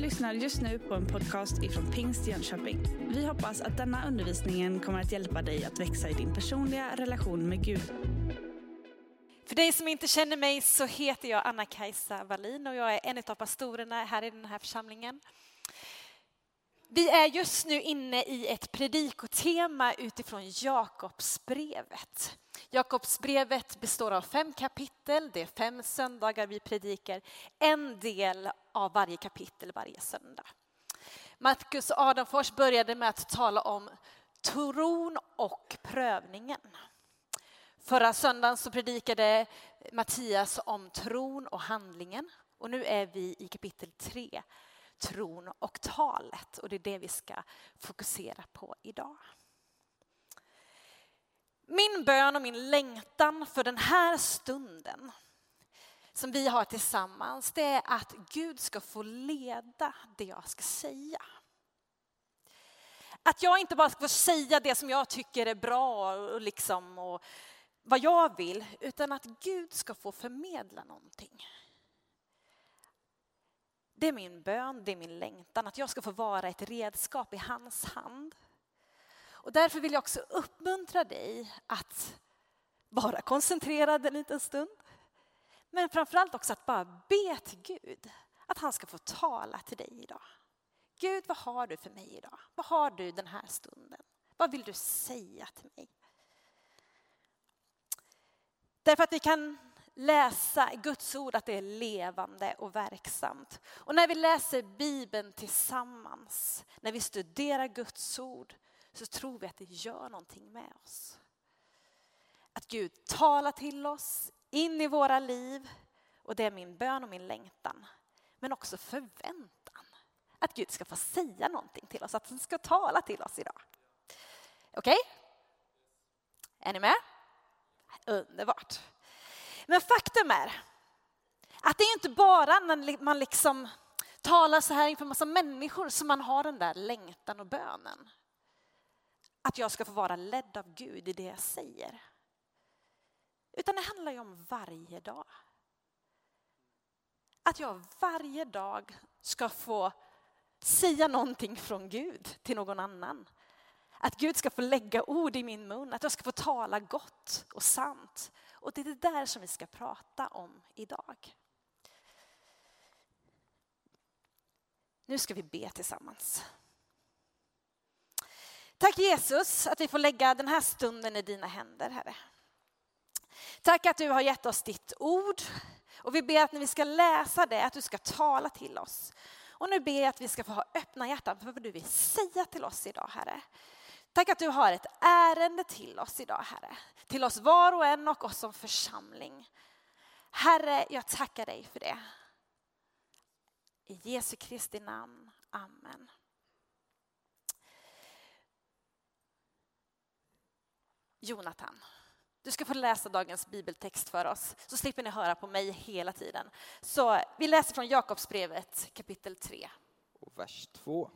lyssnar just nu på en podcast ifrån Pingst Jönköping. Vi hoppas att denna undervisning kommer att hjälpa dig att växa i din personliga relation med Gud. För dig som inte känner mig så heter jag Anna-Kajsa Wallin och jag är en av pastorerna här i den här församlingen. Vi är just nu inne i ett predikotema utifrån Jakobsbrevet. Jakobsbrevet består av fem kapitel, det är fem söndagar vi predikar, en del av varje kapitel varje söndag. Marcus Adamfors började med att tala om tron och prövningen. Förra söndagen så predikade Mattias om tron och handlingen och nu är vi i kapitel 3, tron och talet och det är det vi ska fokusera på idag. Min bön och min längtan för den här stunden som vi har tillsammans, det är att Gud ska få leda det jag ska säga. Att jag inte bara ska få säga det som jag tycker är bra och, liksom, och vad jag vill, utan att Gud ska få förmedla någonting. Det är min bön, det är min längtan, att jag ska få vara ett redskap i hans hand. Och därför vill jag också uppmuntra dig att vara koncentrerad en liten stund. Men framförallt också att bara be till Gud att han ska få tala till dig idag. Gud, vad har du för mig idag? Vad har du den här stunden? Vad vill du säga till mig? Därför att vi kan läsa Guds ord att det är levande och verksamt. Och när vi läser Bibeln tillsammans, när vi studerar Guds ord, så tror vi att det gör någonting med oss. Att Gud talar till oss in i våra liv och det är min bön och min längtan. Men också förväntan. Att Gud ska få säga någonting till oss, att han ska tala till oss idag. Okej? Okay? Är ni med? Underbart. Men faktum är att det är inte bara när man liksom talar så här inför massa människor som man har den där längtan och bönen. Att jag ska få vara ledd av Gud i det jag säger. Utan det handlar ju om varje dag. Att jag varje dag ska få säga någonting från Gud till någon annan. Att Gud ska få lägga ord i min mun, att jag ska få tala gott och sant. Och det är det där som vi ska prata om idag. Nu ska vi be tillsammans. Tack Jesus att vi får lägga den här stunden i dina händer, Herre. Tack att du har gett oss ditt ord och vi ber att när vi ska läsa det, att du ska tala till oss. Och nu ber jag att vi ska få ha öppna hjärtan för vad du vill säga till oss idag, Herre. Tack att du har ett ärende till oss idag, Herre. Till oss var och en och oss som församling. Herre, jag tackar dig för det. I Jesu Kristi namn. Amen. Jonathan, du ska få läsa dagens bibeltext för oss, så slipper ni höra på mig hela tiden. Så vi läser från Jakobsbrevet kapitel 3. Och vers 2.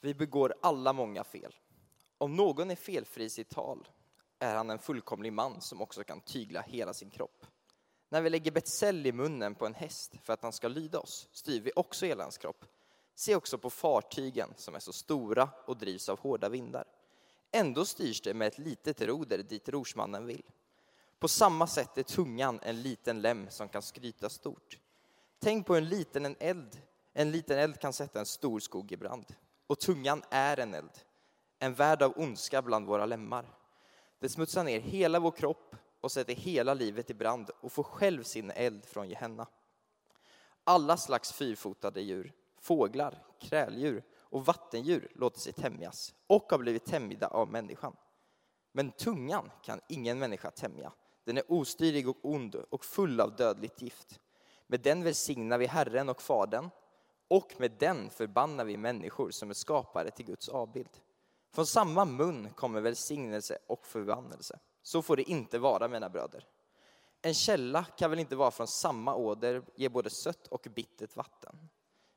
Vi begår alla många fel. Om någon är felfri i sitt tal är han en fullkomlig man som också kan tygla hela sin kropp. När vi lägger betsell i munnen på en häst för att han ska lyda oss styr vi också hela hans kropp. Se också på fartygen som är så stora och drivs av hårda vindar. Ändå styrs det med ett litet roder dit rorsmannen vill. På samma sätt är tungan en liten lem som kan skryta stort. Tänk på en liten en eld. En liten eld kan sätta en stor skog i brand. Och tungan är en eld, en värld av ondska bland våra lemmar. Det smutsar ner hela vår kropp och sätter hela livet i brand och får själv sin eld från Gehenna. Alla slags fyrfotade djur, fåglar, kräldjur och vattendjur låter sig tämjas och har blivit tämjda av människan. Men tungan kan ingen människa tämja. Den är ostyrig och ond och full av dödligt gift. Med den välsignar vi Herren och Fadern och med den förbannar vi människor som är skapade till Guds avbild. Från samma mun kommer välsignelse och förbannelse. Så får det inte vara, mina bröder. En källa kan väl inte vara från samma åder ge både sött och bittert vatten.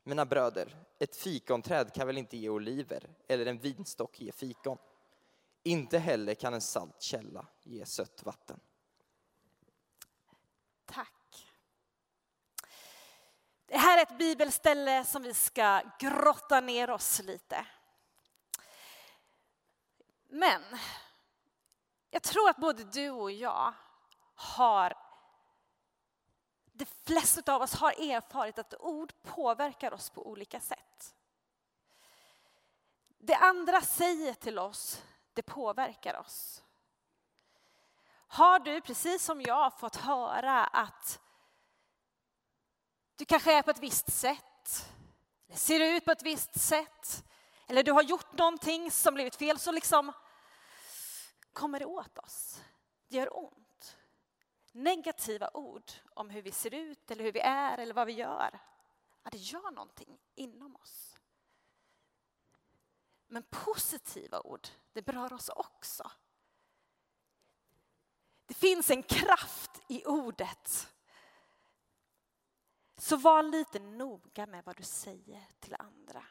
Mina bröder, ett fikonträd kan väl inte ge oliver eller en vinstock ge fikon. Inte heller kan en salt källa ge sött vatten. Tack. Det här är ett bibelställe som vi ska grotta ner oss lite. Men jag tror att både du och jag har de flesta av oss har erfarit att ord påverkar oss på olika sätt. Det andra säger till oss, det påverkar oss. Har du, precis som jag, fått höra att du kanske är på ett visst sätt, eller ser ut på ett visst sätt, eller du har gjort någonting som blivit fel, så liksom kommer det åt oss. Det gör ont. Negativa ord om hur vi ser ut, eller hur vi är, eller vad vi gör, ja, det gör någonting inom oss. Men positiva ord, det berör oss också. Det finns en kraft i ordet. Så var lite noga med vad du säger till andra.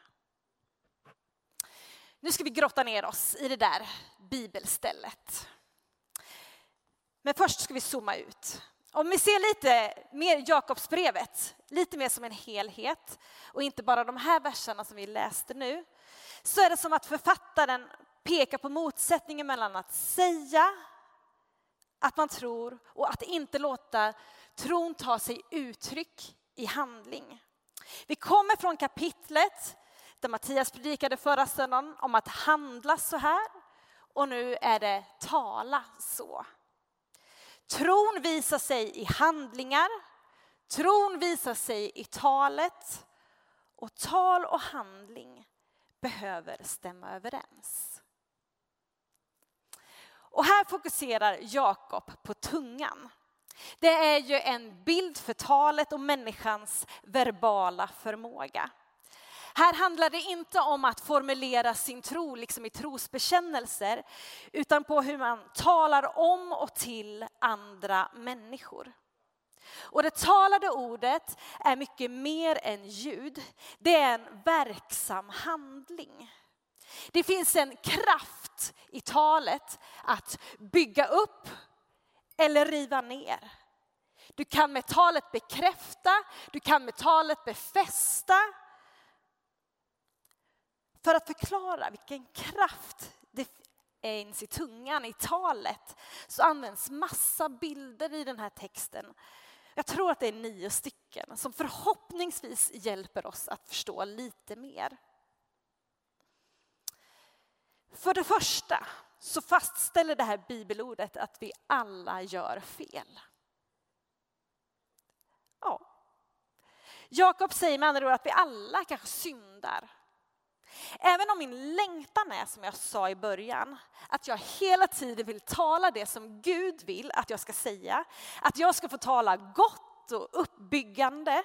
Nu ska vi grotta ner oss i det där bibelstället. Men först ska vi zooma ut. Om vi ser lite mer Jakobsbrevet, lite mer som en helhet och inte bara de här verserna som vi läste nu, så är det som att författaren pekar på motsättningen mellan att säga att man tror och att inte låta tron ta sig uttryck i handling. Vi kommer från kapitlet där Mattias predikade förra söndagen om att handla så här och nu är det tala så. Tron visar sig i handlingar, tron visar sig i talet och tal och handling behöver stämma överens. Och här fokuserar Jakob på tungan. Det är ju en bild för talet och människans verbala förmåga. Här handlar det inte om att formulera sin tro liksom i trosbekännelser, utan på hur man talar om och till andra människor. Och det talade ordet är mycket mer än ljud. Det är en verksam handling. Det finns en kraft i talet att bygga upp eller riva ner. Du kan med talet bekräfta, du kan med talet befästa. För att förklara vilken kraft det finns i tungan, i talet, så används massa bilder i den här texten. Jag tror att det är nio stycken som förhoppningsvis hjälper oss att förstå lite mer. För det första så fastställer det här bibelordet att vi alla gör fel. Ja. Jakob säger med andra ord att vi alla kanske syndar. Även om min längtan är, som jag sa i början, att jag hela tiden vill tala det som Gud vill att jag ska säga, att jag ska få tala gott och uppbyggande,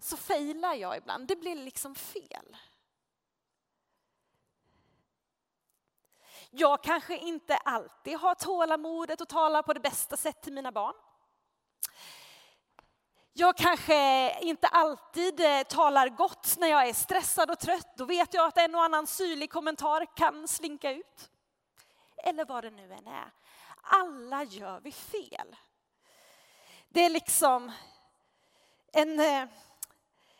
så failar jag ibland. Det blir liksom fel. Jag kanske inte alltid har tålamodet att tala på det bästa sätt till mina barn. Jag kanske inte alltid eh, talar gott när jag är stressad och trött. Då vet jag att en och annan syrlig kommentar kan slinka ut. Eller vad det nu än är. Alla gör vi fel. Det är liksom en eh,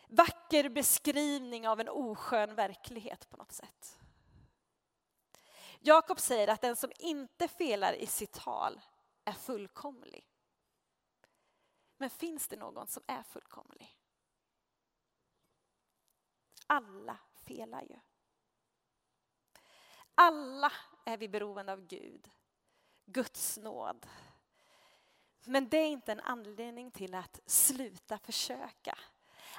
vacker beskrivning av en oskön verklighet på något sätt. Jakob säger att den som inte felar i sitt tal är fullkomlig. Men finns det någon som är fullkomlig? Alla felar ju. Alla är vi beroende av Gud, Guds nåd. Men det är inte en anledning till att sluta försöka.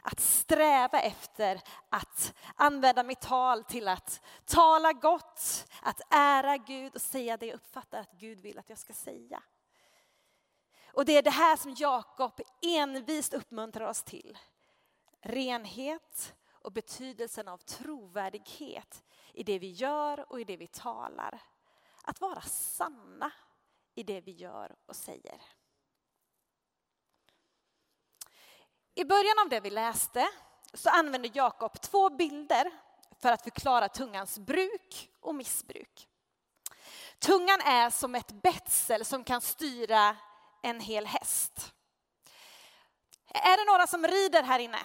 Att sträva efter att använda mitt tal till att tala gott, att ära Gud och säga det jag uppfattar att Gud vill att jag ska säga. Och det är det här som Jakob envist uppmuntrar oss till. Renhet och betydelsen av trovärdighet i det vi gör och i det vi talar. Att vara sanna i det vi gör och säger. I början av det vi läste så använder Jakob två bilder för att förklara tungans bruk och missbruk. Tungan är som ett betsel som kan styra en hel häst. Är det några som rider här inne?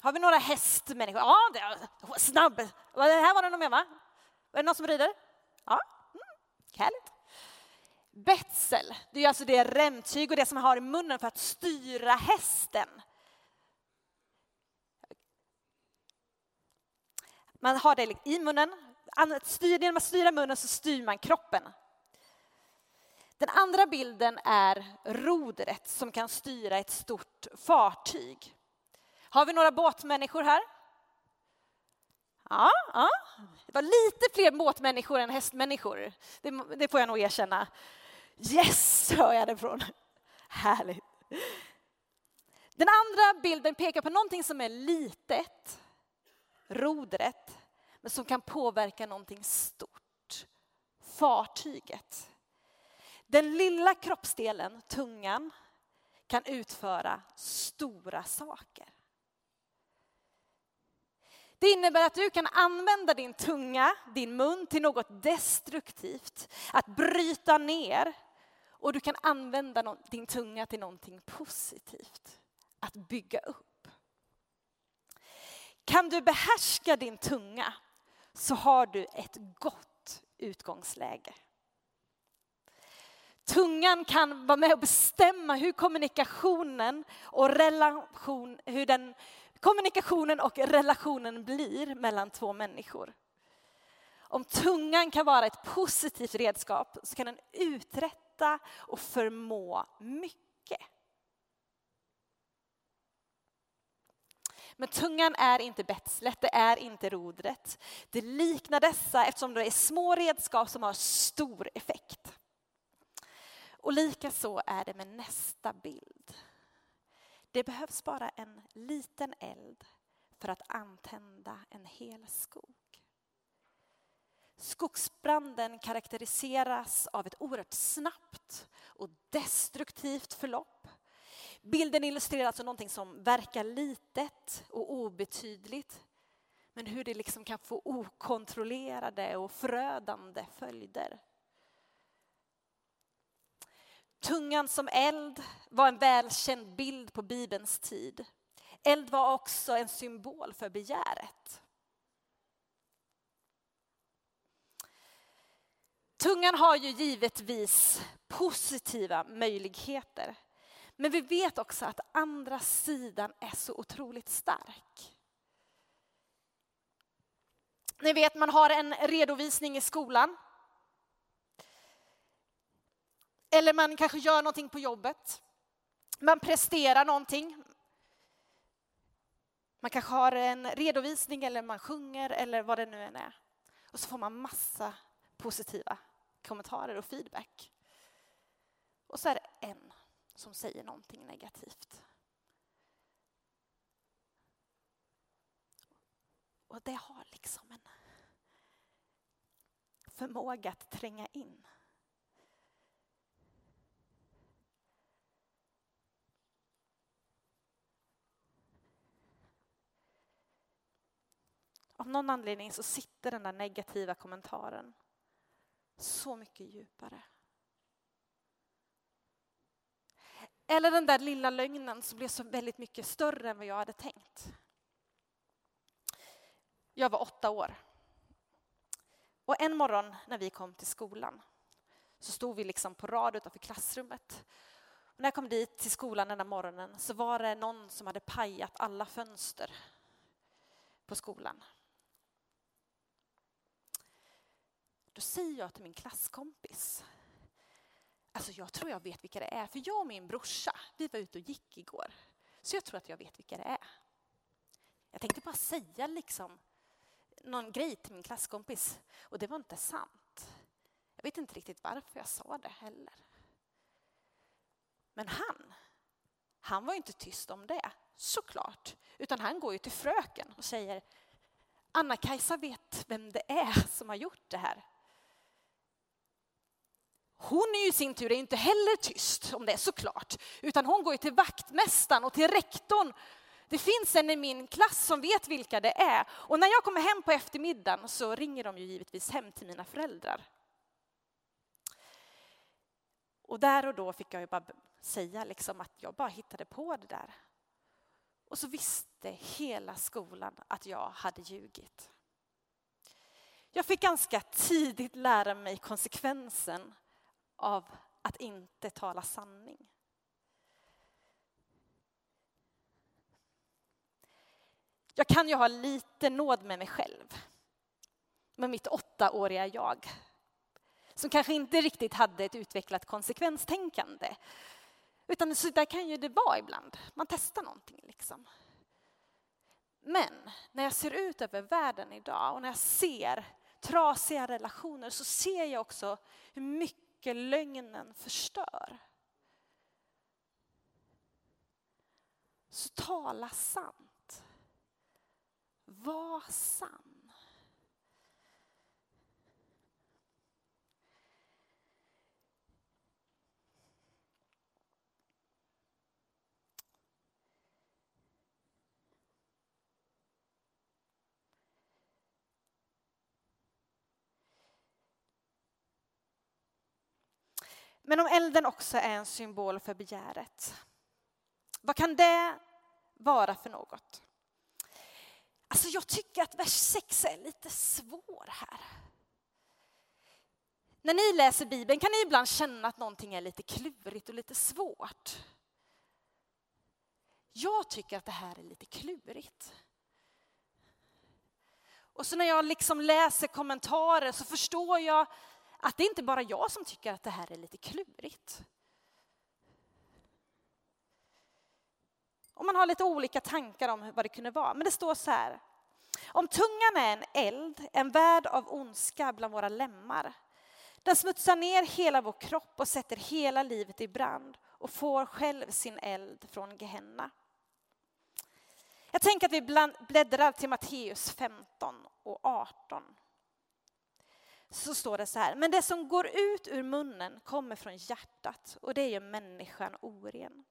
Har vi några hästmänniskor? Ja, det är snabb. Det här var det nog mer va? Är det någon som rider? Ja, mm, härligt. Betsel, det är alltså det remtyg och det som man har i munnen för att styra hästen. Man har det i munnen. Genom att styra munnen så styr man kroppen. Den andra bilden är rodret som kan styra ett stort fartyg. Har vi några båtmänniskor här? Ja, ja. det var lite fler båtmänniskor än hästmänniskor. Det, det får jag nog erkänna. Yes, hör jag det från. Härligt. Den andra bilden pekar på någonting som är litet, rodret, men som kan påverka någonting stort, fartyget. Den lilla kroppsdelen, tungan, kan utföra stora saker. Det innebär att du kan använda din tunga, din mun till något destruktivt, att bryta ner. Och du kan använda din tunga till någonting positivt, att bygga upp. Kan du behärska din tunga så har du ett gott utgångsläge. Tungan kan vara med och bestämma hur kommunikationen och relation, hur den, kommunikationen och relationen blir mellan två människor. Om tungan kan vara ett positivt redskap så kan den uträtta och förmå mycket. Men tungan är inte betslet, det är inte rodret. Det liknar dessa eftersom det är små redskap som har stor effekt. Och lika så är det med nästa bild. Det behövs bara en liten eld för att antända en hel skog. Skogsbranden karaktäriseras av ett oerhört snabbt och destruktivt förlopp. Bilden illustrerar alltså någonting som verkar litet och obetydligt men hur det liksom kan få okontrollerade och förödande följder. Tungan som eld var en välkänd bild på Bibelns tid. Eld var också en symbol för begäret. Tungan har ju givetvis positiva möjligheter. Men vi vet också att andra sidan är så otroligt stark. Ni vet, man har en redovisning i skolan Eller man kanske gör någonting på jobbet. Man presterar någonting. Man kanske har en redovisning eller man sjunger eller vad det nu än är. Och så får man massa positiva kommentarer och feedback. Och så är det en som säger någonting negativt. Och det har liksom en förmåga att tränga in. Av någon anledning så sitter den där negativa kommentaren så mycket djupare. Eller den där lilla lögnen som blev så väldigt mycket större än vad jag hade tänkt. Jag var åtta år. Och en morgon när vi kom till skolan så stod vi liksom på rad utanför klassrummet. Och när jag kom dit till skolan den där morgonen så var det någon som hade pajat alla fönster på skolan. Då säger jag till min klasskompis, alltså jag tror jag vet vilka det är, för jag och min brorsa, vi var ute och gick igår. Så jag tror att jag vet vilka det är. Jag tänkte bara säga liksom någon grej till min klasskompis och det var inte sant. Jag vet inte riktigt varför jag sa det heller. Men han, han var inte tyst om det, såklart. Utan han går ju till fröken och säger Anna-Kajsa vet vem det är som har gjort det här. Hon är ju i sin tur inte heller tyst om det såklart, utan hon går till vaktmästaren och till rektorn. Det finns en i min klass som vet vilka det är och när jag kommer hem på eftermiddagen så ringer de ju givetvis hem till mina föräldrar. Och där och då fick jag ju bara säga liksom att jag bara hittade på det där. Och så visste hela skolan att jag hade ljugit. Jag fick ganska tidigt lära mig konsekvensen av att inte tala sanning. Jag kan ju ha lite nåd med mig själv. Med mitt åttaåriga jag. Som kanske inte riktigt hade ett utvecklat konsekvenstänkande. Utan så där kan ju det vara ibland. Man testar någonting liksom. Men när jag ser ut över världen idag och när jag ser trasiga relationer så ser jag också hur mycket lögnen förstör. Så tala sant. Var sann. Men om elden också är en symbol för begäret, vad kan det vara för något? Alltså jag tycker att vers 6 är lite svår här. När ni läser Bibeln kan ni ibland känna att någonting är lite klurigt och lite svårt. Jag tycker att det här är lite klurigt. Och så när jag liksom läser kommentarer så förstår jag att det inte bara jag som tycker att det här är lite klurigt. Och man har lite olika tankar om vad det kunde vara. Men det står så här. Om tungan är en eld, en värld av ondska bland våra lemmar. Den smutsar ner hela vår kropp och sätter hela livet i brand och får själv sin eld från Gehenna. Jag tänker att vi bläddrar till Matteus 15 och 18 så står det så här, men det som går ut ur munnen kommer från hjärtat och det gör människan oren.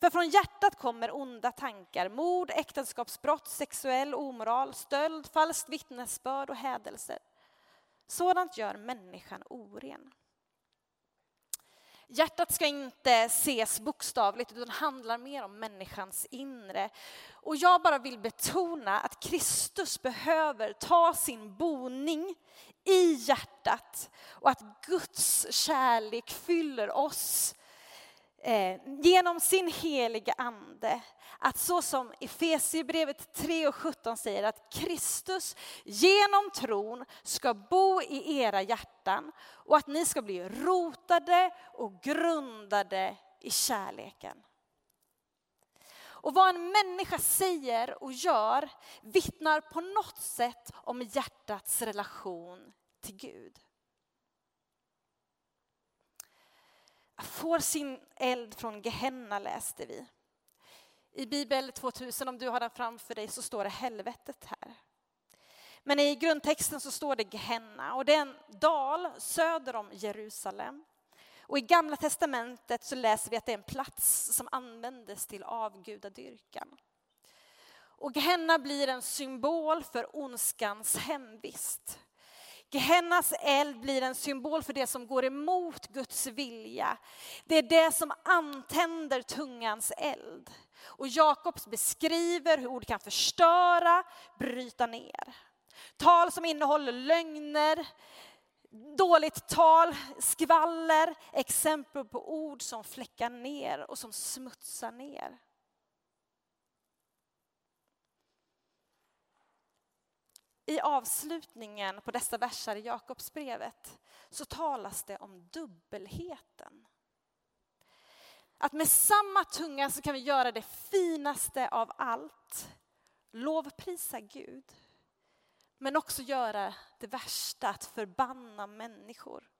För från hjärtat kommer onda tankar, mord, äktenskapsbrott, sexuell omoral, stöld, falskt vittnesbörd och hädelser. Sådant gör människan oren. Hjärtat ska inte ses bokstavligt utan handlar mer om människans inre. Och jag bara vill betona att Kristus behöver ta sin boning i hjärtat och att Guds kärlek fyller oss eh, genom sin heliga ande. Att så som Efesierbrevet 3 och 17 säger att Kristus genom tron ska bo i era hjärtan och att ni ska bli rotade och grundade i kärleken. Och vad en människa säger och gör vittnar på något sätt om hjärtats relation till Gud. Får sin eld från Gehenna läste vi. I Bibel 2000, om du har den framför dig, så står det helvetet här. Men i grundtexten så står det Gehenna och det är en dal söder om Jerusalem. Och i Gamla testamentet så läser vi att det är en plats som användes till avgudadyrkan. Och Gehenna blir en symbol för ondskans hemvist. Gehennas eld blir en symbol för det som går emot Guds vilja. Det är det som antänder tungans eld. Och Jakobs beskriver hur ord kan förstöra, bryta ner. Tal som innehåller lögner, dåligt tal, skvaller, exempel på ord som fläckar ner och som smutsar ner. I avslutningen på dessa verser i Jakobsbrevet så talas det om dubbelheten. Att med samma tunga så kan vi göra det finaste av allt. Lovprisa Gud. Men också göra det värsta, att förbanna människor.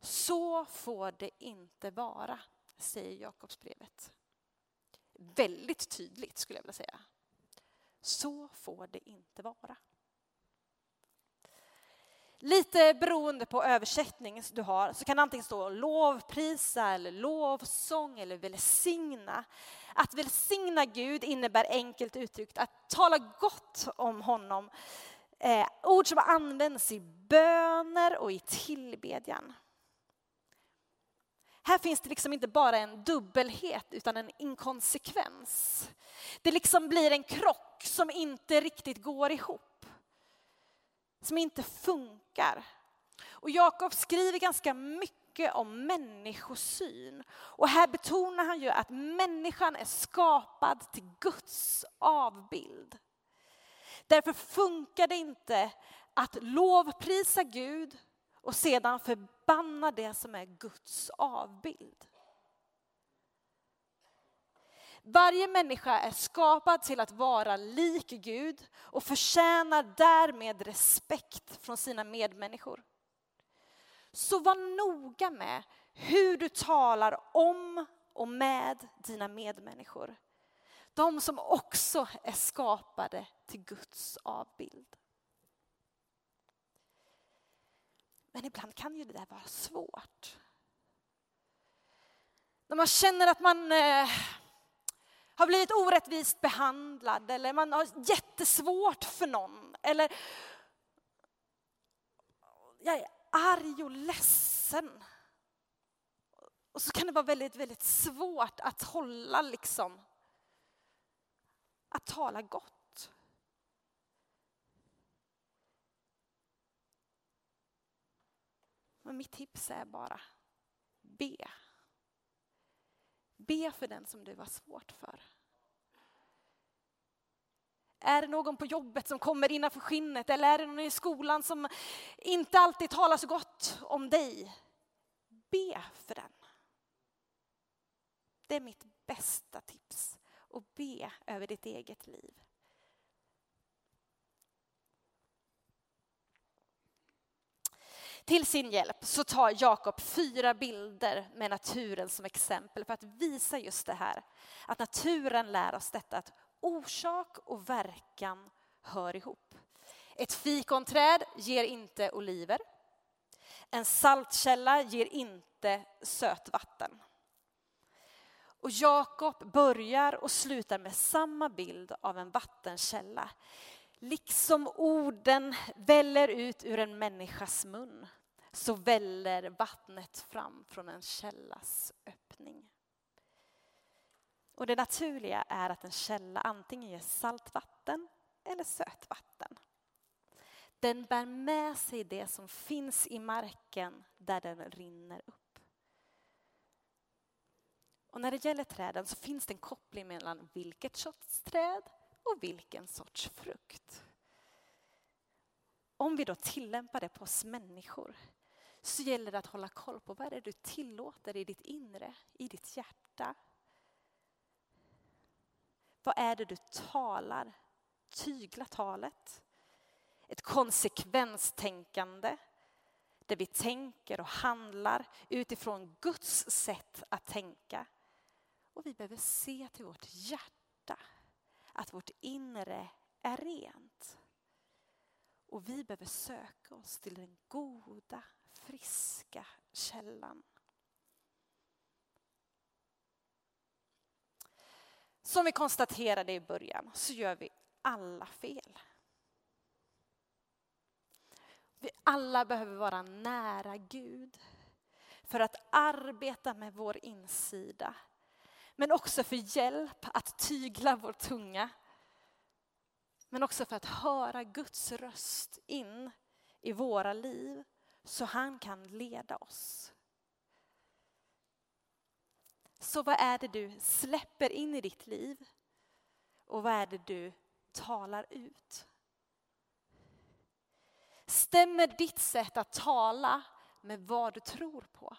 Så får det inte vara, säger Jakobsbrevet. Väldigt tydligt skulle jag vilja säga. Så får det inte vara. Lite beroende på översättning du har så kan det antingen stå lovprisa eller lovsång eller välsigna. Att välsigna Gud innebär enkelt uttryckt att tala gott om honom. Eh, ord som används i böner och i tillbedjan. Här finns det liksom inte bara en dubbelhet utan en inkonsekvens. Det liksom blir en krock som inte riktigt går ihop. Som inte funkar. Och Jakob skriver ganska mycket om människosyn. Och här betonar han ju att människan är skapad till Guds avbild. Därför funkar det inte att lovprisa Gud och sedan förbanna det som är Guds avbild. Varje människa är skapad till att vara lik Gud och förtjänar därmed respekt från sina medmänniskor. Så var noga med hur du talar om och med dina medmänniskor. De som också är skapade till Guds avbild. Men ibland kan ju det där vara svårt. När man känner att man eh, har blivit orättvist behandlad eller man har jättesvårt för någon. Eller jag är arg och ledsen. Och så kan det vara väldigt, väldigt svårt att hålla liksom, att tala gott. Men mitt tips är bara, be. Be för den som du har svårt för. Är det någon på jobbet som kommer innanför skinnet eller är det någon i skolan som inte alltid talar så gott om dig? Be för den. Det är mitt bästa tips. Att be över ditt eget liv. Till sin hjälp så tar Jakob fyra bilder med naturen som exempel för att visa just det här. Att naturen lär oss detta att orsak och verkan hör ihop. Ett fikonträd ger inte oliver. En saltkälla ger inte sötvatten. Och Jakob börjar och slutar med samma bild av en vattenkälla. Liksom orden väller ut ur en människas mun så väller vattnet fram från en källas öppning. Och det naturliga är att en källa antingen ger saltvatten eller sötvatten. Den bär med sig det som finns i marken där den rinner upp. Och när det gäller träden så finns det en koppling mellan vilket sorts träd och vilken sorts frukt. Om vi då tillämpar det på oss människor så gäller det att hålla koll på vad är det du tillåter i ditt inre, i ditt hjärta. Vad är det du talar? Tygla talet. Ett konsekvenstänkande där vi tänker och handlar utifrån Guds sätt att tänka. Och vi behöver se till vårt hjärta, att vårt inre är rent. Och vi behöver söka oss till den goda, friska källan. Som vi konstaterade i början så gör vi alla fel. Vi alla behöver vara nära Gud för att arbeta med vår insida. Men också för hjälp att tygla vår tunga. Men också för att höra Guds röst in i våra liv så han kan leda oss. Så vad är det du släpper in i ditt liv? Och vad är det du talar ut? Stämmer ditt sätt att tala med vad du tror på?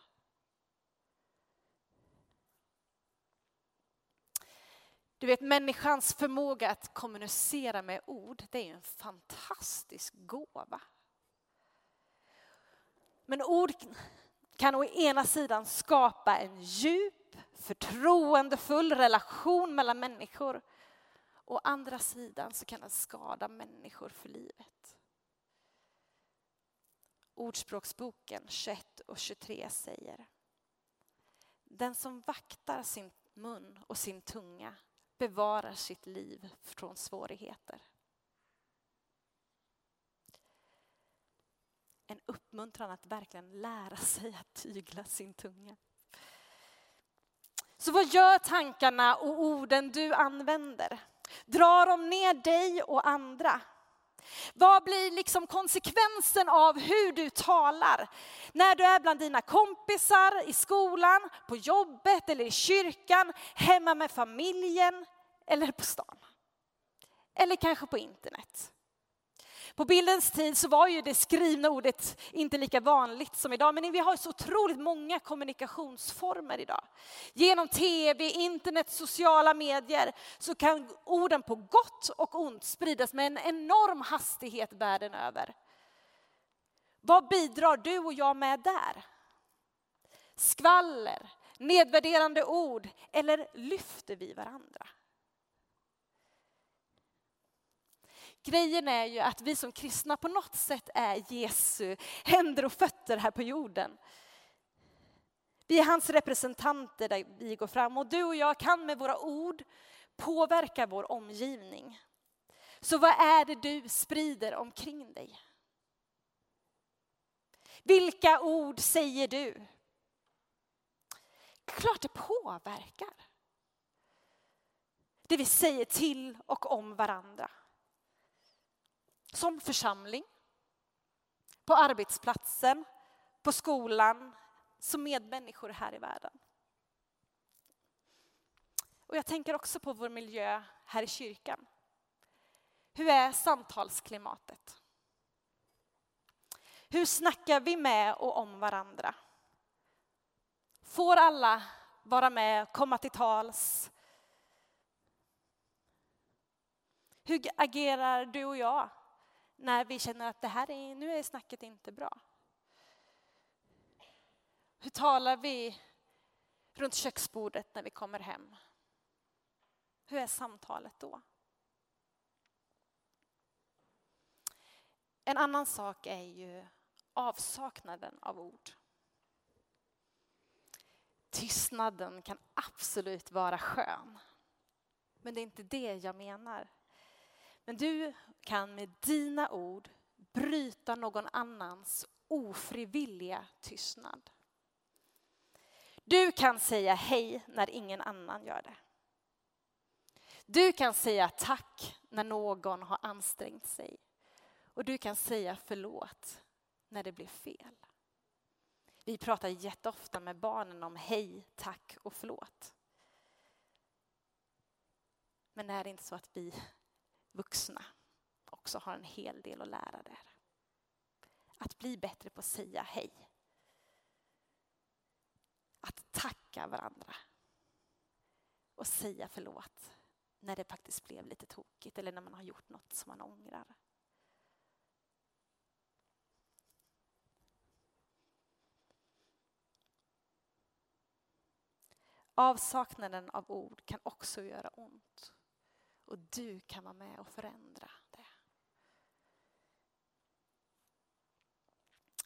Du vet människans förmåga att kommunicera med ord, det är en fantastisk gåva. Men ord kan å ena sidan skapa en djup, förtroendefull relation mellan människor. Å andra sidan så kan den skada människor för livet. Ordspråksboken 21 och 23 säger Den som vaktar sin mun och sin tunga bevarar sitt liv från svårigheter. En uppmuntran att verkligen lära sig att tygla sin tunga. Så vad gör tankarna och orden du använder? Drar de ner dig och andra? Vad blir liksom konsekvensen av hur du talar? När du är bland dina kompisar, i skolan, på jobbet eller i kyrkan, hemma med familjen eller på stan. Eller kanske på internet. På bildens tid så var ju det skrivna ordet inte lika vanligt som idag, men vi har så otroligt många kommunikationsformer idag. Genom tv, internet, sociala medier så kan orden på gott och ont spridas med en enorm hastighet världen över. Vad bidrar du och jag med där? Skvaller, nedvärderande ord eller lyfter vi varandra? Grejen är ju att vi som kristna på något sätt är Jesu händer och fötter här på jorden. Vi är hans representanter där vi går fram och du och jag kan med våra ord påverka vår omgivning. Så vad är det du sprider omkring dig? Vilka ord säger du? Klart det påverkar. Det vi säger till och om varandra som församling, på arbetsplatsen, på skolan, som medmänniskor här i världen. Och jag tänker också på vår miljö här i kyrkan. Hur är samtalsklimatet? Hur snackar vi med och om varandra? Får alla vara med, komma till tals? Hur agerar du och jag när vi känner att det här är, nu är snacket inte bra? Hur talar vi runt köksbordet när vi kommer hem? Hur är samtalet då? En annan sak är ju avsaknaden av ord. Tystnaden kan absolut vara skön. Men det är inte det jag menar. Men du kan med dina ord bryta någon annans ofrivilliga tystnad. Du kan säga hej när ingen annan gör det. Du kan säga tack när någon har ansträngt sig. Och du kan säga förlåt när det blir fel. Vi pratar jätteofta med barnen om hej, tack och förlåt. Men är det inte så att vi vuxna också har en hel del att lära där. Att bli bättre på att säga hej. Att tacka varandra. Och säga förlåt när det faktiskt blev lite tokigt eller när man har gjort något som man ångrar. Avsaknaden av ord kan också göra ont. Och du kan vara med och förändra det.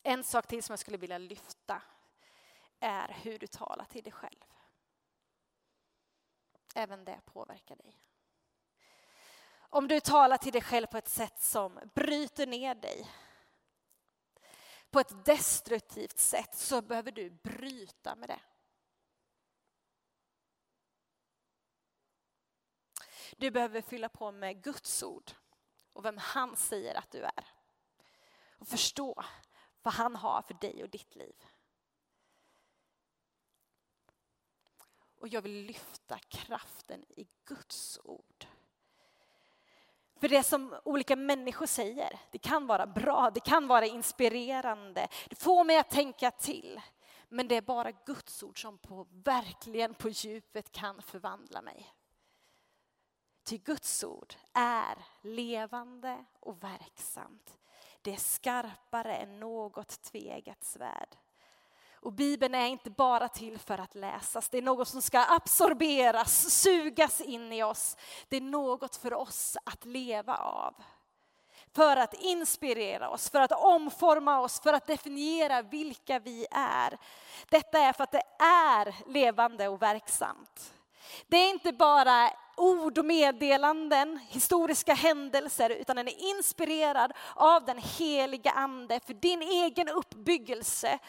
En sak till som jag skulle vilja lyfta är hur du talar till dig själv. Även det påverkar dig. Om du talar till dig själv på ett sätt som bryter ner dig på ett destruktivt sätt så behöver du bryta med det. Du behöver fylla på med Guds ord och vem han säger att du är. Och förstå vad han har för dig och ditt liv. Och jag vill lyfta kraften i Guds ord. För det som olika människor säger, det kan vara bra, det kan vara inspirerande, det får mig att tänka till. Men det är bara Guds ord som på, verkligen på djupet kan förvandla mig. Ty Guds ord är levande och verksamt. Det är skarpare än något tvegat svärd. Och Bibeln är inte bara till för att läsas, det är något som ska absorberas, sugas in i oss. Det är något för oss att leva av. För att inspirera oss, för att omforma oss, för att definiera vilka vi är. Detta är för att det är levande och verksamt. Det är inte bara ord och meddelanden, historiska händelser, utan den är inspirerad av den heliga ande för din egen uppbyggelse.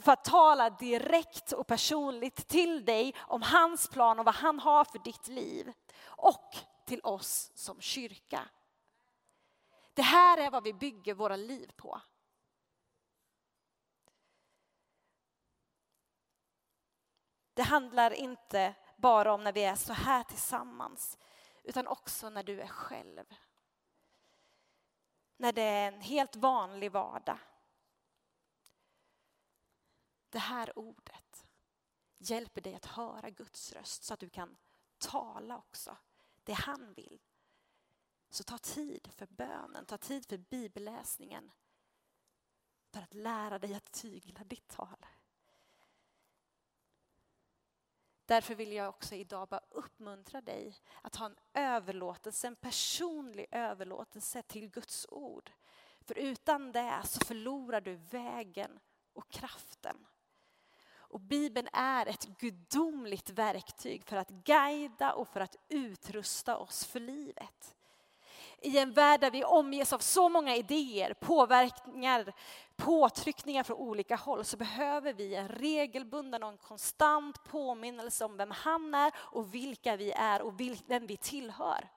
För att tala direkt och personligt till dig om hans plan och vad han har för ditt liv. Och till oss som kyrka. Det här är vad vi bygger våra liv på. Det handlar inte bara om när vi är så här tillsammans, utan också när du är själv. När det är en helt vanlig vardag. Det här ordet hjälper dig att höra Guds röst så att du kan tala också det han vill. Så ta tid för bönen, ta tid för bibelläsningen. För att lära dig att tygla ditt tal. Därför vill jag också idag bara uppmuntra dig att ha en överlåtelse, en personlig överlåtelse till Guds ord. För utan det så förlorar du vägen och kraften. Och Bibeln är ett gudomligt verktyg för att guida och för att utrusta oss för livet. I en värld där vi omges av så många idéer, påverkningar, påtryckningar från olika håll så behöver vi en regelbunden och en konstant påminnelse om vem han är och vilka vi är och vem vi tillhör.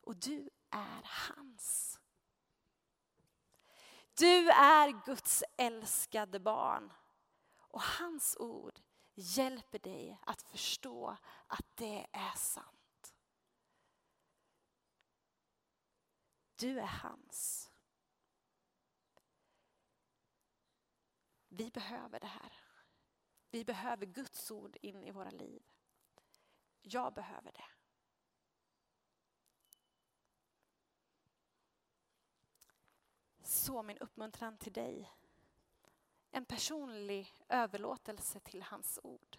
Och du är hans. Du är Guds älskade barn. Och hans ord hjälper dig att förstå att det är sant. Du är hans. Vi behöver det här. Vi behöver Guds ord in i våra liv. Jag behöver det. Så min uppmuntran till dig. En personlig överlåtelse till hans ord.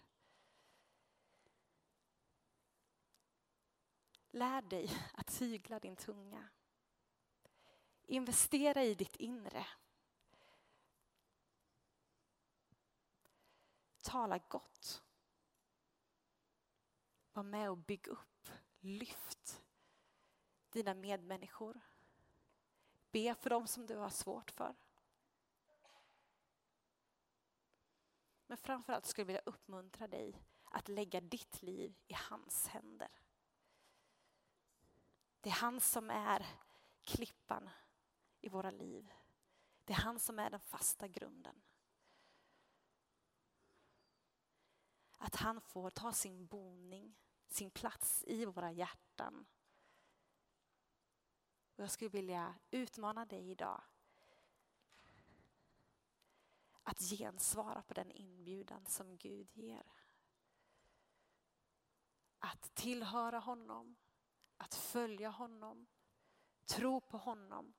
Lär dig att tygla din tunga. Investera i ditt inre. Tala gott. Var med och bygg upp, lyft dina medmänniskor. Be för dem som du har svårt för. Men framförallt skulle jag vilja uppmuntra dig att lägga ditt liv i hans händer. Det är han som är klippan i våra liv. Det är han som är den fasta grunden. Att han får ta sin boning, sin plats i våra hjärtan och jag skulle vilja utmana dig idag att gensvara på den inbjudan som Gud ger. Att tillhöra honom, att följa honom, tro på honom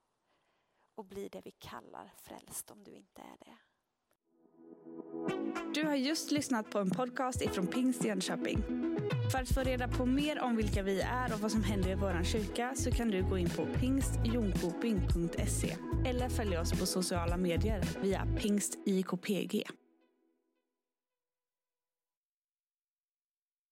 och bli det vi kallar frälst om du inte är det. Du har just lyssnat på en podcast ifrån Pingst Jönköping. För att få reda på mer om vilka vi är och vad som händer i vår kyrka så kan du gå in på pingstjonkoping.se eller följa oss på sociala medier via pingstikpg.